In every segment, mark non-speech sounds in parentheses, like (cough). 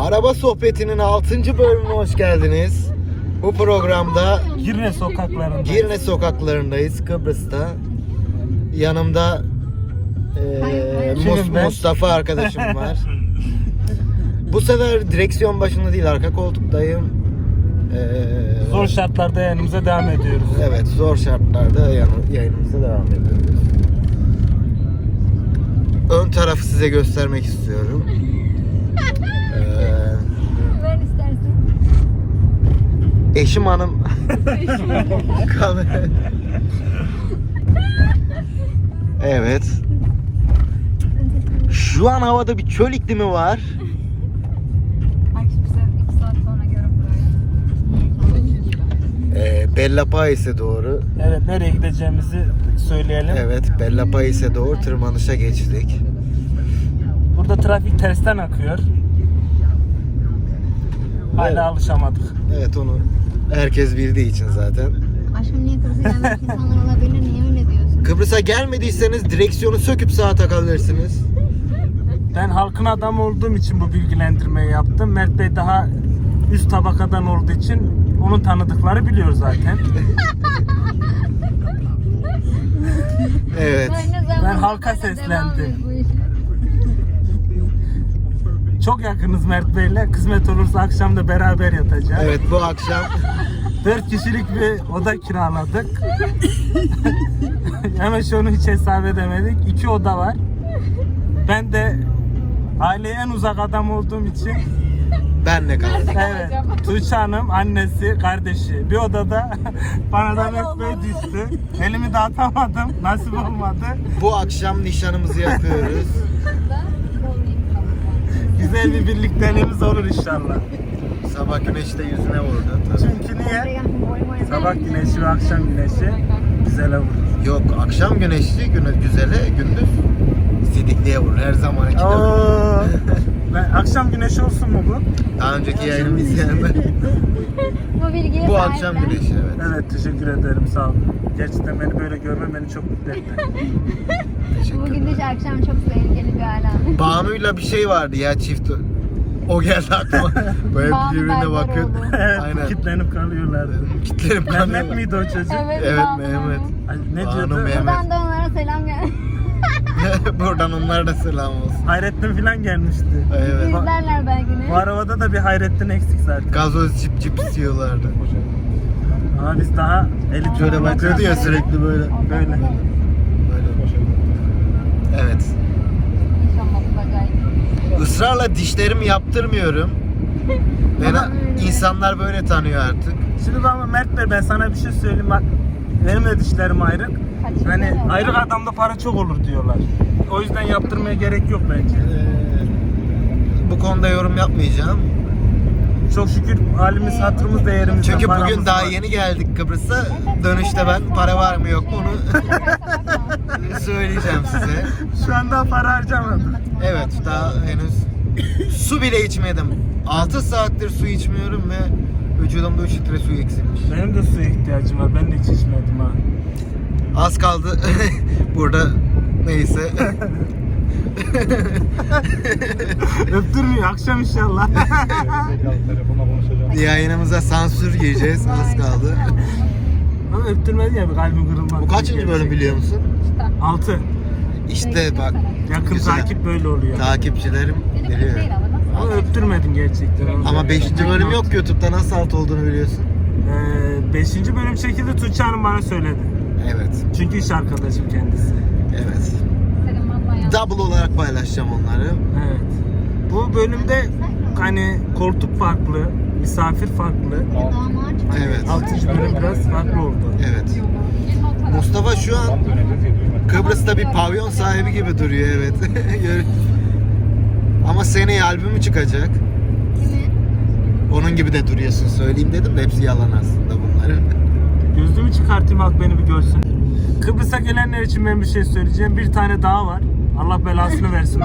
Araba Sohbeti'nin 6. bölümüne hoş geldiniz. Bu programda Girne sokaklarında. Girne sokaklarındayız Kıbrıs'ta. Yanımda ben? Mustafa arkadaşım var. Bu sefer direksiyon başında değil arka koltuktayım. Eee, Zor şartlarda yanımıza devam ediyoruz. Evet zor şartlarda yan- yayınımıza devam ediyoruz. Ön tarafı size göstermek istiyorum. Eşim hanım Evet. Şu an havada bir çöl iklimi var. Ee, Bella Pais'e doğru. Evet nereye gideceğimizi söyleyelim. Evet, Bella Pais'e doğru tırmanışa geçtik. Burada trafik tersten akıyor. Hala Evet. alışamadık. Evet onu herkes bildiği için zaten. Aşkım niye Kıbrıs'a gelmiş insanlar olabilir? Niye öyle diyorsun? Kıbrıs'a gelmediyseniz direksiyonu söküp sağa takabilirsiniz. Ben halkın adamı olduğum için bu bilgilendirmeyi yaptım. Mert Bey daha üst tabakadan olduğu için onun tanıdıkları biliyor zaten. Evet. Ben halka seslendim. Çok yakınız Mert Bey'le. Kısmet olursa akşam da beraber yatacağız. Evet bu akşam 4 kişilik bir oda kiraladık. (laughs) Hemen şunu hiç hesap edemedik. İki oda var. Ben de aileye en uzak adam olduğum için benle kaldım. evet (laughs) Tuğçe Hanım annesi kardeşi bir odada (laughs) bana da Mert Bey düştü. Elimi dağıtamadım. Nasip olmadı. Bu akşam nişanımızı yapıyoruz. Güzel bir birlikteliğimiz olur inşallah. Sabah güneşi de yüzüne vurdu. tabii. Çünkü niye? Sabah güneşi ve akşam güneşi güzele vurur. Yok akşam güneşli, güne, güzele, gündüz sidikliğe vurur. Her zaman akşam güneşi olsun mu bu? Daha önceki yayınımı izleyenler. (laughs) Bu bilgiye Bu sahipler. akşam güneşi evet. Evet teşekkür ederim sağ ol. Gerçekten beni böyle görme beni çok mutlu etti. (laughs) Bugün de akşam çok tehlikeli bir alarm. Banu'yla bir şey vardı ya çift. O geldi aklıma. (laughs) Böyle Banu birbirine Berberoğlu. bakıyor. Evet, Aynen. Kitlenip kalıyorlardı. Kitlerim Mehmet miydi o çocuk? Evet Banu. Mehmet. Ay, ne Banu diyordu? Mehmet. Buradan da onlara selam gel. (laughs) (laughs) Buradan onlara da selam olsun. Hayrettin falan gelmişti. Evet. İzlerler belki ne? Bu arabada da bir Hayrettin eksik zaten. Gazoz cip cip istiyorlardı. Ama biz daha elit Şöyle bakıyordu ya sürekli böyle. Böyle. Böyle. Evet. İnşallah bacayı. Israrla dişlerimi yaptırmıyorum. (laughs) Beni insanlar böyle tanıyor artık. Şimdi bana Mert Bey ben sana bir şey söyleyeyim bak. Benim de dişlerim ayrık. Hani ayrık adamda para çok olur diyorlar. O yüzden yaptırmaya gerek yok bence. Ee, bu konuda yorum yapmayacağım. Çok şükür halimiz hatırımız değerimiz Çünkü bugün daha var. yeni geldik Kıbrıs'a. Dönüşte ben para var mı yok mu onu (laughs) söyleyeceğim size. (laughs) Şu anda para harcamadım. Evet daha henüz su bile içmedim. 6 saattir su içmiyorum ve vücudumda 3 litre su eksilmiş. Benim de suya ihtiyacım var. Ben de hiç içmedim ha. Az kaldı (laughs) burada neyse. (laughs) Öptürmüyor akşam inşallah. (laughs) Yayınımıza sansür gireceğiz az kaldı. Ama öptürmedi ya bir kalbim kırılmaz. Bu kaçıncı bölüm biliyor musun? 6. İşte bak Yakın Güzel. takip böyle oluyor. takipçilerim biliyor. Ama öptürmedin gerçekten. Ama söyleyeyim. 5. bölüm yok YouTube'da nasıl alt olduğunu biliyorsun. 5. bölüm çekildi Tuğçe Hanım bana söyledi. Evet. Çünkü iş arkadaşım kendisi. Evet. Double olarak paylaşacağım onları. Evet. Bu bölümde hani koltuk farklı, misafir farklı. Evet. 6. bölüm biraz farklı oldu. Evet. Mustafa şu an Kıbrıs'ta bir pavyon sahibi gibi duruyor evet. (laughs) Ama seneye albümü çıkacak. Onun gibi de duruyorsun söyleyeyim dedim de hepsi yalan aslında bunların. (laughs) Gözlüğümü çıkartayım halk beni bir görsün. Kıbrıs'a gelenler için ben bir şey söyleyeceğim. Bir tane dağ var. Allah belasını (laughs) versin.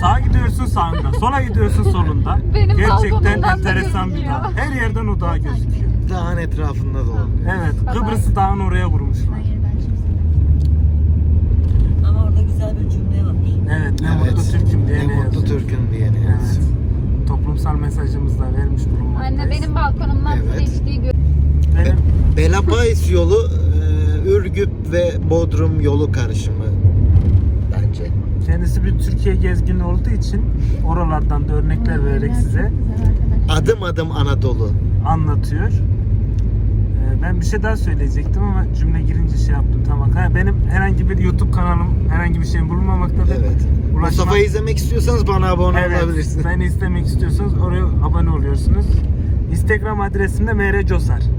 Sağa gidiyorsun sağında, sola gidiyorsun solunda. Benim Gerçekten balkonumdan da enteresan bir gözüküyor. dağ. Her yerden o dağ gözüküyor. Dağın etrafında dolanıyor. Evet, Kıbrıs'ı dağın oraya kurmuşlar. Ama orada güzel bir cümle var. Evet, ne Evet. mutlu Türk'üm diye Ne ne mutlu yazıyor. Türk'üm diyene Evet. yazıyor. Toplumsal kanal mesajımızda vermiş bulunmaktayız. Anne benim balkonumdan Evet. su içtiği gö- Benim Belapais yolu e, Ürgüp ve Bodrum yolu karışımı bence. kendisi bir Türkiye gezgini olduğu için oralardan da örnekler vererek size. Adım adım Anadolu. anlatıyor. Ee, Ben bir şey daha söyleyecektim ama cümle girince şey yaptım tamam. Ha, benim herhangi bir YouTube kanalım herhangi bir şeyim bulunmamaktadır. Evet. Ulaşmak- Mustafa'yı izlemek istiyorsanız bana abone Evet, olabilirsiniz. beni istemek istiyorsanız oraya abone oluyorsunuz. Instagram adresim de Mere Cosar. (laughs)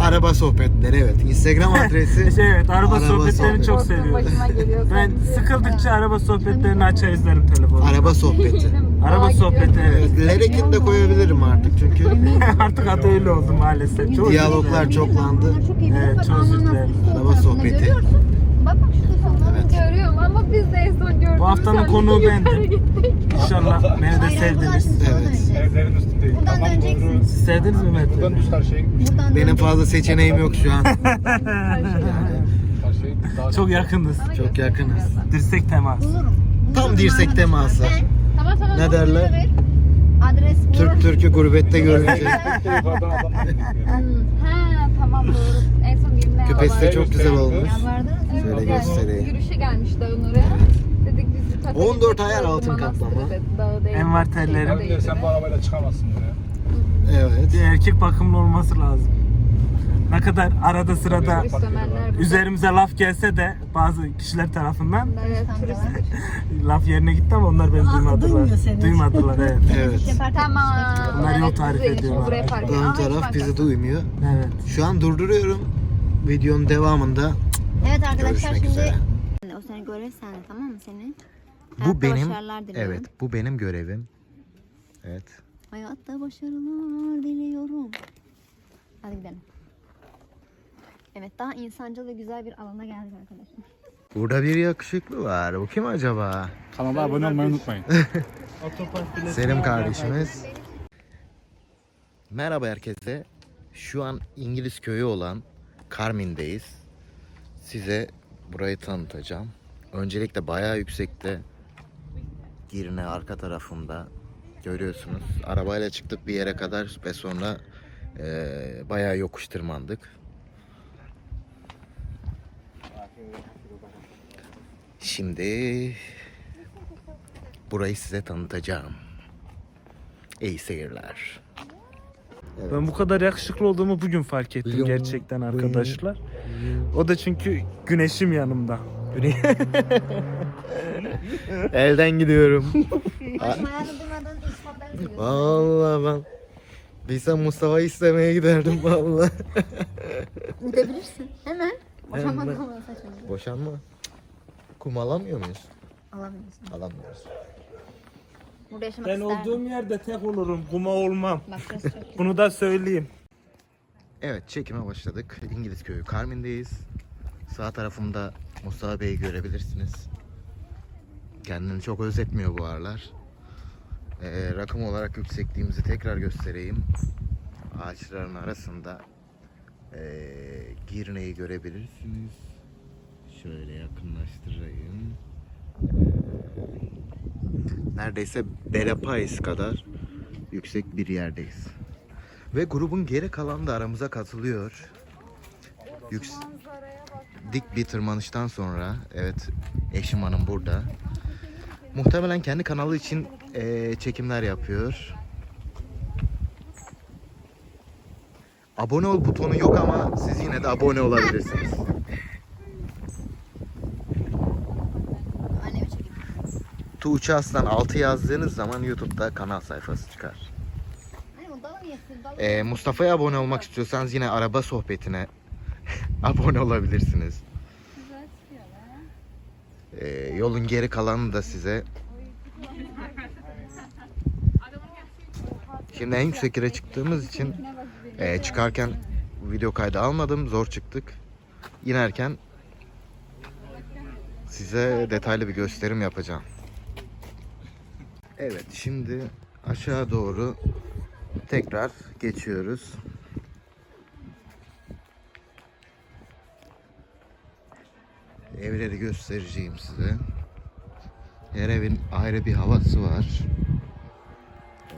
Araba sohbetleri evet. Instagram adresi. (laughs) Şey, evet, araba, Araba sohbetlerini sohbeti. çok seviyorum. Ben sıkıldıkça araba sohbetlerini açar izlerim telefonumda. Araba sohbeti. Araba sohbeti evet. Lerek'in de koyabilirim artık çünkü (laughs) Artık öyle oldu maalesef. Çok diyaloglar çoklandı. Evet, çok özür dilerim. Araba sohbeti. Görüyorsun. Bak bak şurada sonları Evet. görüyorum ama biz de en son gördüğümüz Bu haftanın konuğu bendim. İnşallah beni de sevdiniz. Evet. döneceğiz. Evlerin üstündeyiz. Buradan Tamam döneceksin. doğru. Siz sevdiniz mi Mert? Buradan düz karşıya gitmiş. Buradan Benim döneceksin. fazla seçeneğim yok şu an. Karşıya (laughs) daha Çok yakınız. Çok yakınız. Dirsek temas. Bulurum. Tam Bulurum dirsek arkadaşlar. teması. Ben- Tamam tamam. Ne derler? ver. Adres. Türk Türk'ü gurbette görünce. yukarıdan adamlar gidiyor. Hmm, Ha tamam doğru. En son birine Küpesi de çok güzel olmuş. Yalvardı. Şöyle Yani göstereyim. Yürüyüşe gelmiş dağın oraya. Dedik biz bir tarafa 14 gideceğiz, ayar altın kaplama. telleri. Hem de sen bu arabayla çıkamazsın buraya. Evet. Bir erkek bakımlı olması lazım. Ne kadar arada sırada üzerimize laf gelse de bazı kişiler tarafından laf yerine gitti ama onlar beni duymadılar. Duymadılar evet. Evet. Tamam. Bunlar yol tarif ediyorlar. Ön taraf bizi duymuyor. Evet. Şu an durduruyorum. Videonun devamında Evet arkadaşlar görüşmek şimdi üzere. o seni görürsen tamam mı seni? Bu benim evet bu benim görevim. Evet. Hayatta başarılar diliyorum. Hadi gidelim. Evet daha insancıl ve güzel bir alana geldik arkadaşlar. Burada bir yakışıklı var. Bu kim acaba? Kanala abone olmayı unutmayın. (laughs) Selim kardeşimiz. Merhaba herkese. Şu an İngiliz köyü olan Carmin'deyiz. Size burayı tanıtacağım. Öncelikle bayağı yüksekte. Girne arka tarafında görüyorsunuz. Arabayla çıktık bir yere kadar ve sonra eee bayağı yokuş tırmandık. Şimdi burayı size tanıtacağım. İyi seyirler. Ben bu kadar yakışıklı olduğumu bugün fark ettim gerçekten arkadaşlar. O da çünkü güneşim yanımda. (laughs) (laughs) Elden gidiyorum. (laughs) Vallahi ben bilsem Mustafa'yı istemeye giderdim vallahi. (laughs) Gidebilirsin. Hemen. Boşanma Hemen. saçmalama. Boşanma. Kum alamıyor muyuz? Alabilirsin. Alamıyoruz. Burada yaşamak Ben isterdim. olduğum yerde tek olurum. Kuma olmam. Bak burası çok güzel. Bunu da söyleyeyim. Evet çekime başladık. İngiliz köyü Carmin'deyiz. Sağ tarafımda Mustafa Bey'i görebilirsiniz. Kendini çok özetmiyor bu aralar. Ee, rakım olarak yüksekliğimizi tekrar göstereyim. Ağaçların arasında ee, Girne'yi görebilirsiniz. Şöyle yakınlaştırayım. Ee, neredeyse Belapais kadar yüksek bir yerdeyiz. Ve grubun geri kalanı da aramıza katılıyor. Yüks dik bir tırmanıştan sonra evet eşim hanım burada. Muhtemelen kendi kanalı için eee, çekimler yapıyor. Abone ol butonu yok ama siz yine de abone olabilirsiniz. Tuğçe Aslan 6 yazdığınız zaman YouTube'da kanal sayfası çıkar. Ee, Mustafa'ya abone olmak istiyorsanız yine araba sohbetine (laughs) abone olabilirsiniz. Ee, yolun geri kalanı da size. Şimdi en yüksek yere çıktığımız için e, çıkarken video kaydı almadım. Zor çıktık. İnerken size detaylı bir gösterim yapacağım. Evet şimdi aşağı doğru tekrar geçiyoruz. Evleri göstereceğim size. Her evin ayrı bir havası var. Ee,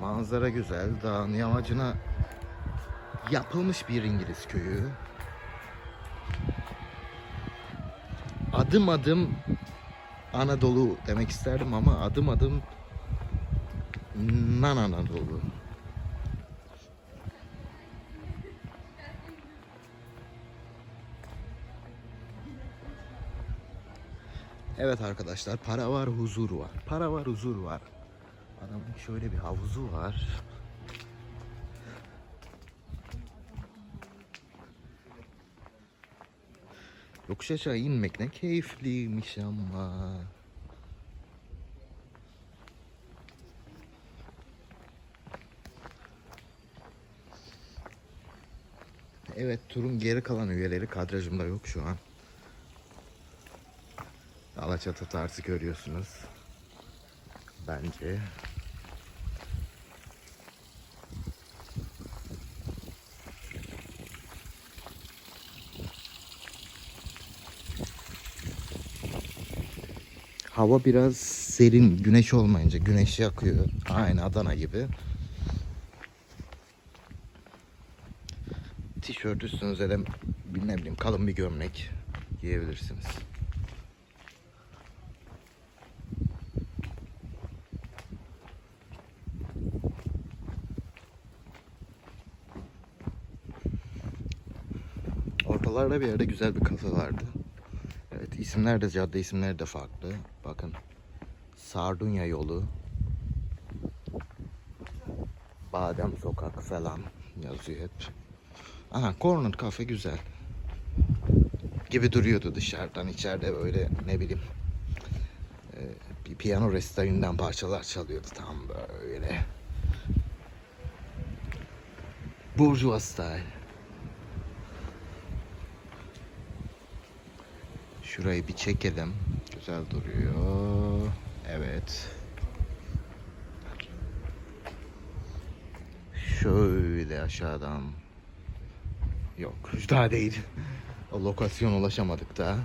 manzara güzel. Dağın yamacına yapılmış bir İngiliz köyü. Adım adım Anadolu demek isterdim ama adım adım Nan Anadolu. Evet arkadaşlar para var huzur var. Para var huzur var. Adamın şöyle bir havuzu var. Yokuş aşağı inmek ne keyifliymiş ama. Evet turun geri kalan üyeleri kadrajımda yok şu an. Alaçatı tarzı görüyorsunuz. Bence. Hava biraz serin, güneş olmayınca güneş yakıyor. Aynı Adana gibi. Tişört üstünüze de bir ne bileyim kalın bir gömlek giyebilirsiniz. Ortalarda bir yerde güzel bir kafe vardı. Evet isimler de cadde isimleri de farklı. Bakın Sardunya yolu. Badem sokak falan yazıyor hep. Aha corner kafe güzel. Gibi duruyordu dışarıdan. içeride böyle ne bileyim e, bir piyano resitalinden parçalar çalıyordu tam böyle. Bourgeois style. Şurayı bir çekelim. Güzel duruyor. Evet. Şöyle aşağıdan. Yok daha değil. O lokasyon ulaşamadık daha.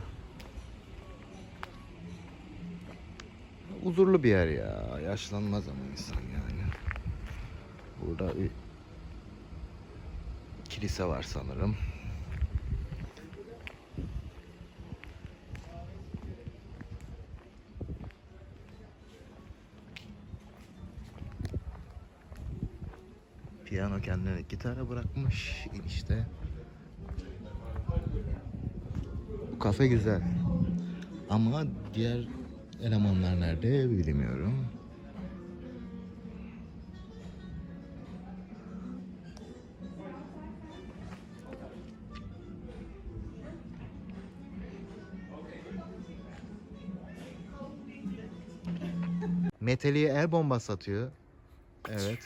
Huzurlu bir yer ya. Yaşlanmaz ama insan yani. Burada bir kilise var sanırım. Piyano kendine gitara bırakmış enişte. Bu kafe güzel. Ama diğer elemanlar nerede bilmiyorum. Meteli'ye el bombası atıyor. Evet.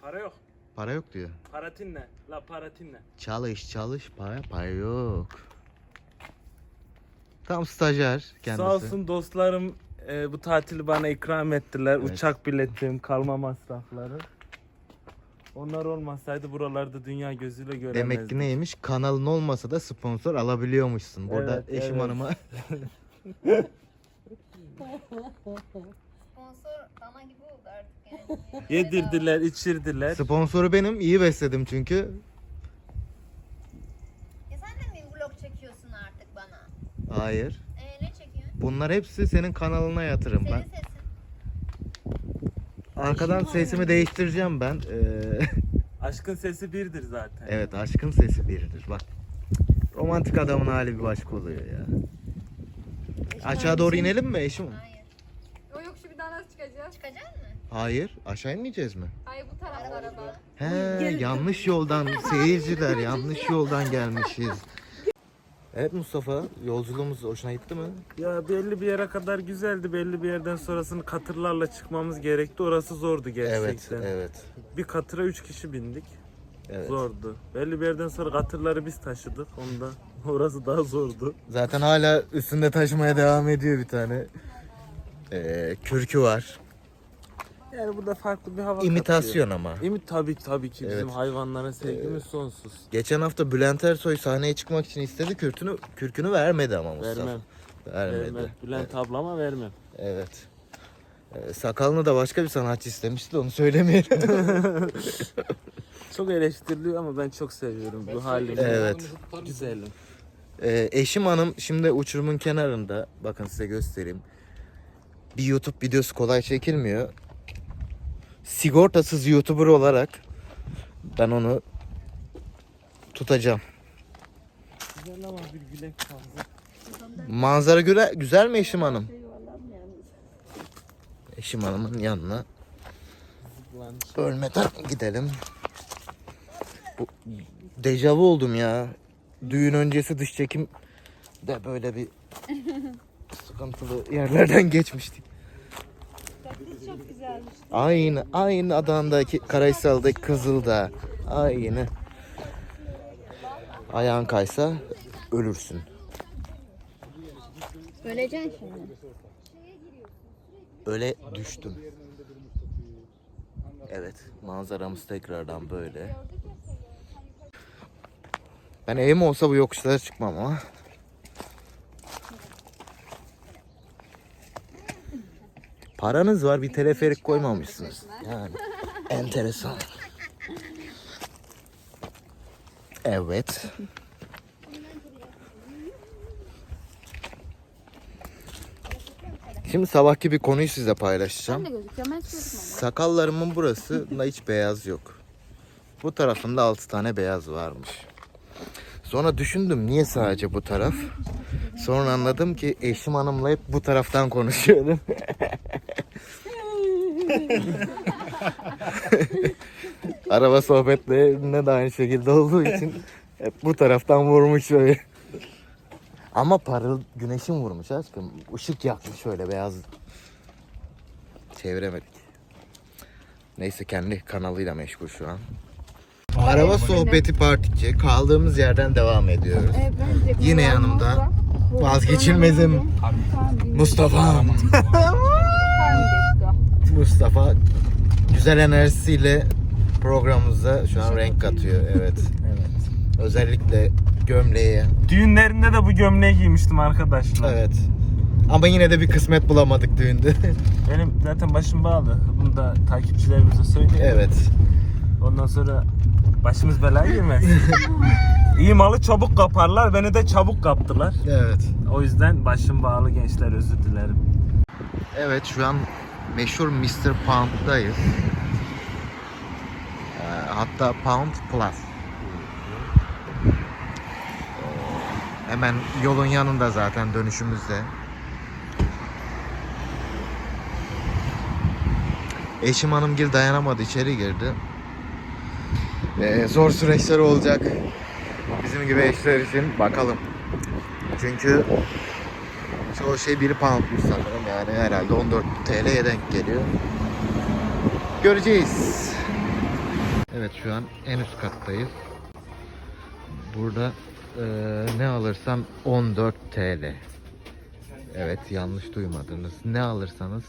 Para yok. Para yok diyor. Paratinle. La paratinle. Çalış çalış para para yok. Tam stajyer kendisi. Sağ olsun dostlarım e, bu tatili bana ikram ettiler. Evet. Uçak biletim, kalma masrafları. Onlar olmasaydı buralarda dünya gözüyle göremezdik. Demek ki neymiş? Kanalın olmasa da sponsor alabiliyormuşsun. Burada Evet, eşim evet. hanıma (laughs) (laughs) Sponsor dana gibi oldu artık yani. (laughs) Yedirdiler, içirdiler. sponsoru benim. iyi besledim çünkü. Ya sen de mi vlog çekiyorsun artık bana? Hayır. Ee, ne çekiyorsun? Bunlar hepsi senin kanalına yatırım Senin ben. sesin. Arkadan sesimi değiştireceğim ben. Ee, (laughs) Aşkın sesi birdir zaten. evet aşkın sesi biridir. Bak. Romantik adamın hali bir başka oluyor ya. Aşağı doğru inelim mi eşim? Hayır. O yok şu bir daha nasıl çıkacağız? Çıkacak mı? Hayır. Aşağı inmeyeceğiz mi? Hayır bu taraflara bak. He, yanlış yoldan seyirciler yanlış yoldan gelmişiz. Evet Mustafa, yolculuğumuz hoşuna gitti mi? Ya belli bir yere kadar güzeldi. Belli bir yerden sonrasını katırlarla çıkmamız gerekti. Orası zordu Evet, gerçekten. evet. Bir katıra 3 kişi bindik. Evet. Zordu. Belli bir yerden sonra katırları biz taşıdık. Onda (laughs) orası daha zordu. Zaten hala üstünde taşımaya devam ediyor bir tane. Ee, kürkü var. Yani burada farklı bir hava İmitasyon ama. katıyor. İmi tabii tabii ki bizim Evet. hayvanlara sevgimiz sonsuz. Geçen hafta Bülent Ersoy sahneye çıkmak için istedi. Kürkünü, kürkünü vermedi ama Mustafa. Vermem. Vermedi. Vermem. Bülent ablama vermem. Evet. Ee, sakalını da başka bir sanatçı istemişti de onu söylemeyelim. (laughs) Çok eleştiriliyor ama ben çok seviyorum bu halini. Evet. Güzelim. Ee, eşim hanım şimdi uçurumun kenarında. Bakın size göstereyim. Bir YouTube videosu kolay çekilmiyor. Sigortasız YouTuber olarak ben onu tutacağım. Güzel ama bir bilek fazla. Manzara göre güzel mi eşim hanım? Eşim hanımın yanına ölmeden gidelim. Bu, dejavu oldum ya. Düğün öncesi dış çekim de böyle bir sıkıntılı yerlerden geçmiştik. Aynı, aynı Adana'daki Karahisar'daki Kızıl'da. Aynı. Ayağın kaysa ölürsün. Öleceksin şimdi. öyle düştüm. Evet, manzaramız tekrardan böyle. Ben evim olsa bu yokuşlara çıkmam ama. Paranız var bir teleferik koymamışsınız. Yani (laughs) enteresan. Evet. Şimdi sabahki bir konuyu size paylaşacağım. Sakallarımın burasında hiç beyaz yok. Bu tarafında 6 tane beyaz varmış. Sonra düşündüm niye sadece bu taraf? Sonra anladım ki eşim hanımla hep bu taraftan konuşuyorum. (laughs) Araba sohbetlerinde de aynı şekilde olduğu için hep bu taraftan vurmuş böyle. Ama parıl güneşin vurmuş aşkım. Işık yakmış şöyle beyaz. Çeviremedik. Neyse kendi kanalıyla meşgul şu an. Araba sohbeti part 2. Kaldığımız yerden devam ediyoruz. Yine yanımda vazgeçilmezim Mustafa. Mustafa güzel enerjisiyle programımıza şu an renk katıyor. Evet. Evet. Özellikle gömleğe. Düğünlerinde de bu gömleği giymiştim arkadaşlar. Evet. Ama yine de bir kısmet bulamadık düğünde. Benim zaten başım bağlı. Bunu da takipçilerimize söyleyeyim. evet. Ondan sonra başımız belaya girmez. (laughs) İyi malı çabuk kaparlar. Beni de çabuk kaptılar. Evet. O yüzden başım bağlı gençler özür dilerim. Evet şu an meşhur Mr. Pound'dayız. Ee, hatta Pound Plus. Hemen yolun yanında zaten dönüşümüzde. Eşim hanımgil dayanamadı içeri girdi. Ee, zor süreçler olacak. Bizim gibi eşler için bakalım. Çünkü Çoğu şey 1 poundmuş sanırım yani herhalde 14 TL'ye denk geliyor. Göreceğiz. Evet şu an en üst kattayız. Burada eee, ne alırsam 14 TL. Evet yanlış duymadınız. Ne alırsanız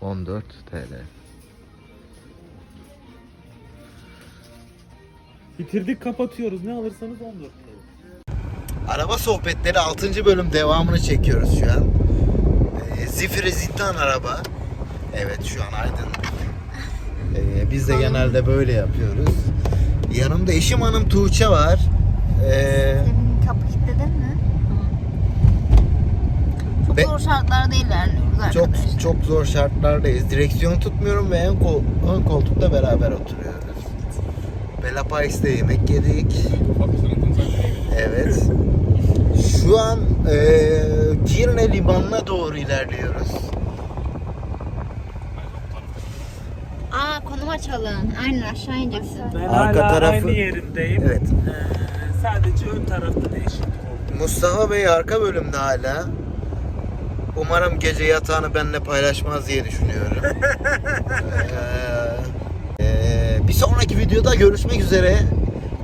14 TL. Bitirdik kapatıyoruz. Ne alırsanız 14 Araba sohbetleri 6. bölüm devamını çekiyoruz şu an. Ee, Zifiri Zintan araba. Evet şu an aydın. Ee, biz de genelde böyle yapıyoruz. Yanımda eşim hanım Tuğçe var. Ee, kapı kilitledin mi? Çok Be- zor şartlarda ilerliyoruz çok arkadaşlar. çok zor şartlardayız. Direksiyon tutmuyorum ve ön, kol, ön koltukta beraber oturuyoruz. Bella Pais'te yemek yedik. Evet. Şu an eee Girne limanına doğru ilerliyoruz. Aa konum açalım. Aynen aşağı ineceksin. Ben Arka hala tarafı- aynı yerindeyim. Evet. Ee, sadece ön tarafta değişiklik oldu. Mustafa Bey arka bölümde hala. Umarım gece yatağını benimle paylaşmaz diye düşünüyorum. (laughs) Eee, bir sonraki videoda görüşmek üzere.